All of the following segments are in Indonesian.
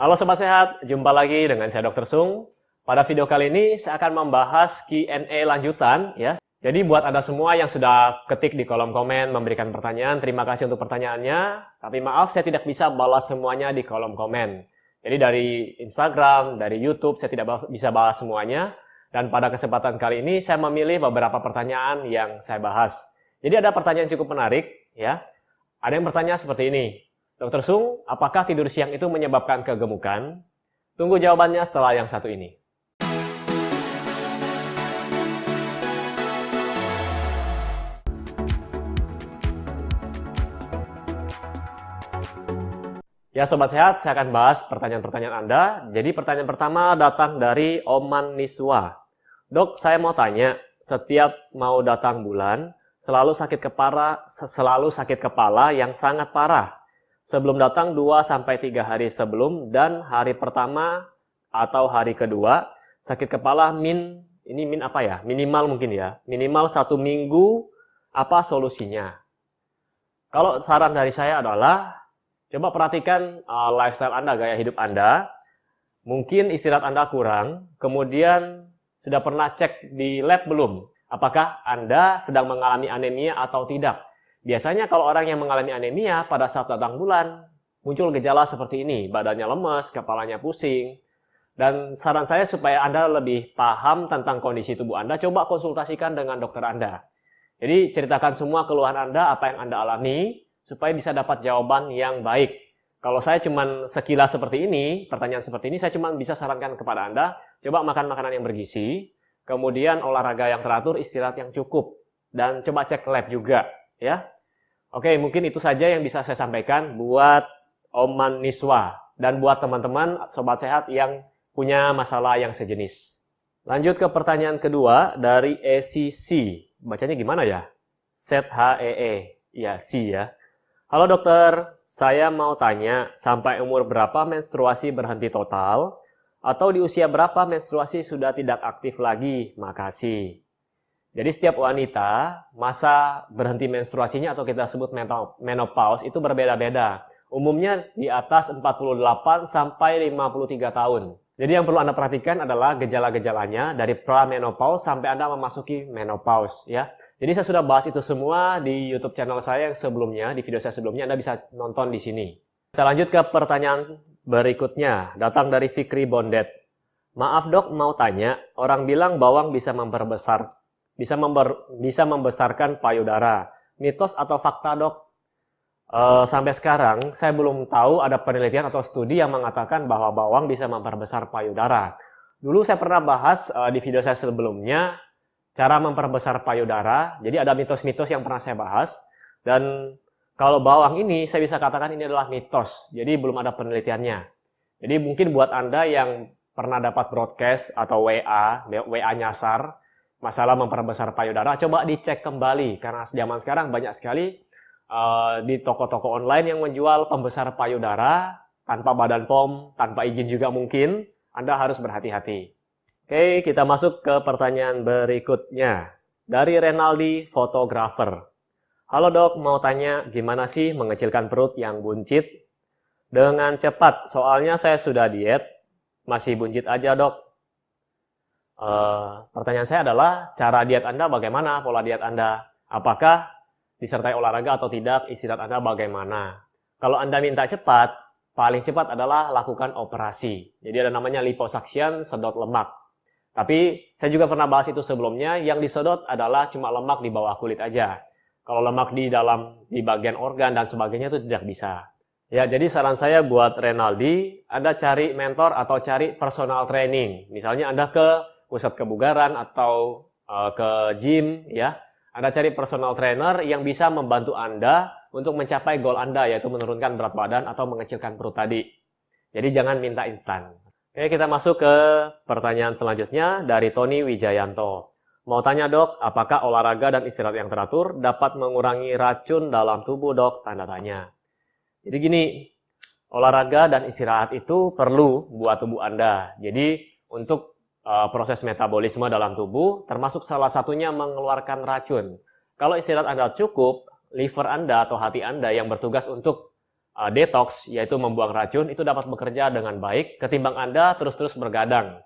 Halo Sobat Sehat, jumpa lagi dengan saya Dr. Sung. Pada video kali ini saya akan membahas Q&A lanjutan ya. Jadi buat Anda semua yang sudah ketik di kolom komen memberikan pertanyaan, terima kasih untuk pertanyaannya. Tapi maaf saya tidak bisa balas semuanya di kolom komen. Jadi dari Instagram, dari YouTube saya tidak bisa balas semuanya. Dan pada kesempatan kali ini saya memilih beberapa pertanyaan yang saya bahas. Jadi ada pertanyaan cukup menarik ya. Ada yang bertanya seperti ini. Dokter Sung, apakah tidur siang itu menyebabkan kegemukan? Tunggu jawabannya setelah yang satu ini. Ya Sobat Sehat, saya akan bahas pertanyaan-pertanyaan Anda. Jadi pertanyaan pertama datang dari Oman Niswa. Dok, saya mau tanya, setiap mau datang bulan, selalu sakit kepala, selalu sakit kepala yang sangat parah. Sebelum datang 2 sampai 3 hari sebelum dan hari pertama atau hari kedua, sakit kepala min ini min apa ya? Minimal mungkin ya. Minimal satu minggu apa solusinya? Kalau saran dari saya adalah Coba perhatikan uh, lifestyle Anda, gaya hidup Anda. Mungkin istirahat Anda kurang, kemudian sudah pernah cek di lab belum? Apakah Anda sedang mengalami anemia atau tidak? Biasanya kalau orang yang mengalami anemia pada saat datang bulan, muncul gejala seperti ini, badannya lemes, kepalanya pusing. Dan saran saya supaya Anda lebih paham tentang kondisi tubuh Anda, coba konsultasikan dengan dokter Anda. Jadi ceritakan semua keluhan Anda, apa yang Anda alami, supaya bisa dapat jawaban yang baik. Kalau saya cuma sekilas seperti ini, pertanyaan seperti ini, saya cuma bisa sarankan kepada Anda, coba makan makanan yang bergizi, kemudian olahraga yang teratur, istirahat yang cukup, dan coba cek lab juga, ya. Oke, mungkin itu saja yang bisa saya sampaikan buat Oman Niswa, dan buat teman-teman sobat sehat yang punya masalah yang sejenis. Lanjut ke pertanyaan kedua dari ECC. Bacanya gimana ya? Set H E E. Ya, C ya. Halo dokter, saya mau tanya sampai umur berapa menstruasi berhenti total atau di usia berapa menstruasi sudah tidak aktif lagi? Makasih. Jadi setiap wanita masa berhenti menstruasinya atau kita sebut menopause itu berbeda-beda. Umumnya di atas 48 sampai 53 tahun. Jadi yang perlu Anda perhatikan adalah gejala-gejalanya dari pramenopause sampai Anda memasuki menopause ya. Jadi saya sudah bahas itu semua di YouTube channel saya yang sebelumnya, di video saya sebelumnya Anda bisa nonton di sini. Kita lanjut ke pertanyaan berikutnya, datang dari Fikri Bondet. Maaf dok, mau tanya, orang bilang bawang bisa memperbesar, bisa, member, bisa membesarkan payudara. Mitos atau fakta dok? Uh, sampai sekarang saya belum tahu ada penelitian atau studi yang mengatakan bahwa bawang bisa memperbesar payudara. Dulu saya pernah bahas uh, di video saya sebelumnya cara memperbesar payudara. Jadi ada mitos-mitos yang pernah saya bahas. Dan kalau bawang ini saya bisa katakan ini adalah mitos. Jadi belum ada penelitiannya. Jadi mungkin buat Anda yang pernah dapat broadcast atau WA, WA nyasar, masalah memperbesar payudara, coba dicek kembali. Karena zaman sekarang banyak sekali uh, di toko-toko online yang menjual pembesar payudara tanpa badan POM, tanpa izin juga mungkin. Anda harus berhati-hati. Oke, kita masuk ke pertanyaan berikutnya. Dari Renaldi, fotografer. Halo dok, mau tanya gimana sih mengecilkan perut yang buncit? Dengan cepat, soalnya saya sudah diet, masih buncit aja dok. Uh, pertanyaan saya adalah, cara diet Anda bagaimana, pola diet Anda? Apakah disertai olahraga atau tidak, istirahat Anda bagaimana? Kalau Anda minta cepat, paling cepat adalah lakukan operasi. Jadi ada namanya liposuction sedot lemak. Tapi saya juga pernah bahas itu sebelumnya, yang disedot adalah cuma lemak di bawah kulit aja. Kalau lemak di dalam di bagian organ dan sebagainya itu tidak bisa. Ya, jadi saran saya buat Renaldi, Anda cari mentor atau cari personal training. Misalnya Anda ke pusat kebugaran atau uh, ke gym ya. Anda cari personal trainer yang bisa membantu Anda untuk mencapai goal Anda yaitu menurunkan berat badan atau mengecilkan perut tadi. Jadi jangan minta instan. Oke, kita masuk ke pertanyaan selanjutnya dari Tony Wijayanto. Mau tanya dok, apakah olahraga dan istirahat yang teratur dapat mengurangi racun dalam tubuh dok? Tanda tanya. Jadi gini, olahraga dan istirahat itu perlu buat tubuh Anda. Jadi untuk proses metabolisme dalam tubuh, termasuk salah satunya mengeluarkan racun. Kalau istirahat Anda cukup, liver Anda atau hati Anda yang bertugas untuk uh, detox, yaitu membuang racun, itu dapat bekerja dengan baik ketimbang Anda terus-terus bergadang.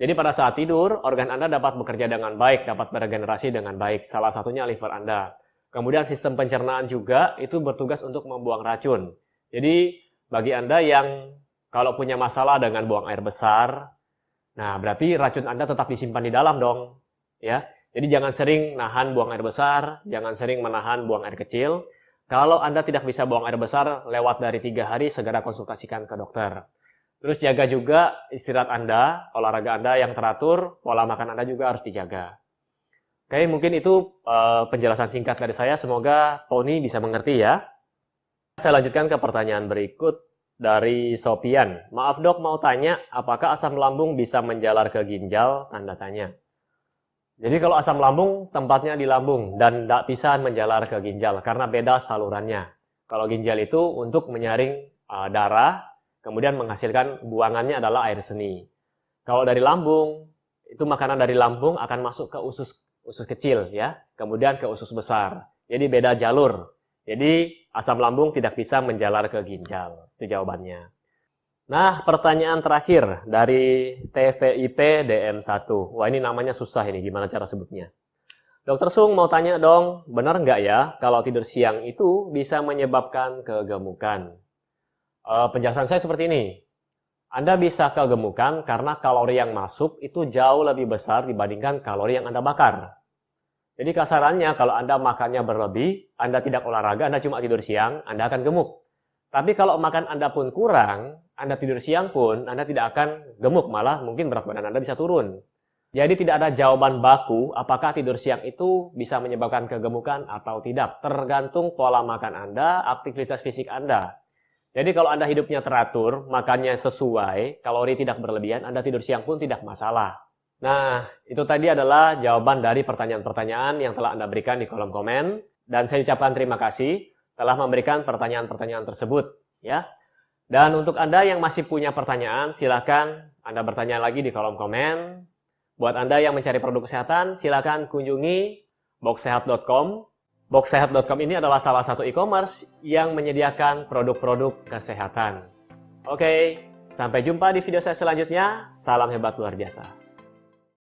Jadi pada saat tidur, organ Anda dapat bekerja dengan baik, dapat beregenerasi dengan baik. Salah satunya liver Anda. Kemudian sistem pencernaan juga itu bertugas untuk membuang racun. Jadi bagi Anda yang kalau punya masalah dengan buang air besar, nah berarti racun Anda tetap disimpan di dalam dong. Ya, Jadi jangan sering nahan buang air besar, jangan sering menahan buang air kecil. Kalau Anda tidak bisa buang air besar lewat dari tiga hari, segera konsultasikan ke dokter. Terus jaga juga istirahat Anda, olahraga Anda yang teratur, pola makan Anda juga harus dijaga. Oke, mungkin itu uh, penjelasan singkat dari saya. Semoga Tony bisa mengerti ya. Saya lanjutkan ke pertanyaan berikut dari Sopian. Maaf dok, mau tanya, apakah asam lambung bisa menjalar ke ginjal? Tanda tanya. Jadi kalau asam lambung tempatnya di lambung dan tidak bisa menjalar ke ginjal karena beda salurannya. Kalau ginjal itu untuk menyaring uh, darah kemudian menghasilkan buangannya adalah air seni. Kalau dari lambung, itu makanan dari lambung akan masuk ke usus usus kecil ya, kemudian ke usus besar. Jadi beda jalur. Jadi asam lambung tidak bisa menjalar ke ginjal. Itu jawabannya. Nah, pertanyaan terakhir dari TVIP DM1. Wah, ini namanya susah ini, gimana cara sebutnya? Dokter Sung mau tanya dong, benar nggak ya kalau tidur siang itu bisa menyebabkan kegemukan? Uh, penjelasan saya seperti ini. Anda bisa kegemukan karena kalori yang masuk itu jauh lebih besar dibandingkan kalori yang Anda bakar. Jadi kasarannya kalau Anda makannya berlebih, Anda tidak olahraga, Anda cuma tidur siang, Anda akan gemuk. Tapi kalau makan Anda pun kurang, Anda tidur siang pun, Anda tidak akan gemuk, malah mungkin berat badan Anda bisa turun. Jadi tidak ada jawaban baku apakah tidur siang itu bisa menyebabkan kegemukan atau tidak. Tergantung pola makan Anda, aktivitas fisik Anda. Jadi kalau Anda hidupnya teratur, makannya sesuai, kalori tidak berlebihan, Anda tidur siang pun tidak masalah. Nah, itu tadi adalah jawaban dari pertanyaan-pertanyaan yang telah Anda berikan di kolom komen. Dan saya ucapkan terima kasih telah memberikan pertanyaan-pertanyaan tersebut. ya. Dan untuk Anda yang masih punya pertanyaan, silakan Anda bertanya lagi di kolom komen. Buat Anda yang mencari produk kesehatan, silakan kunjungi boxsehat.com Boxsehat.com ini adalah salah satu e-commerce yang menyediakan produk-produk kesehatan. Oke, sampai jumpa di video saya selanjutnya. Salam hebat luar biasa.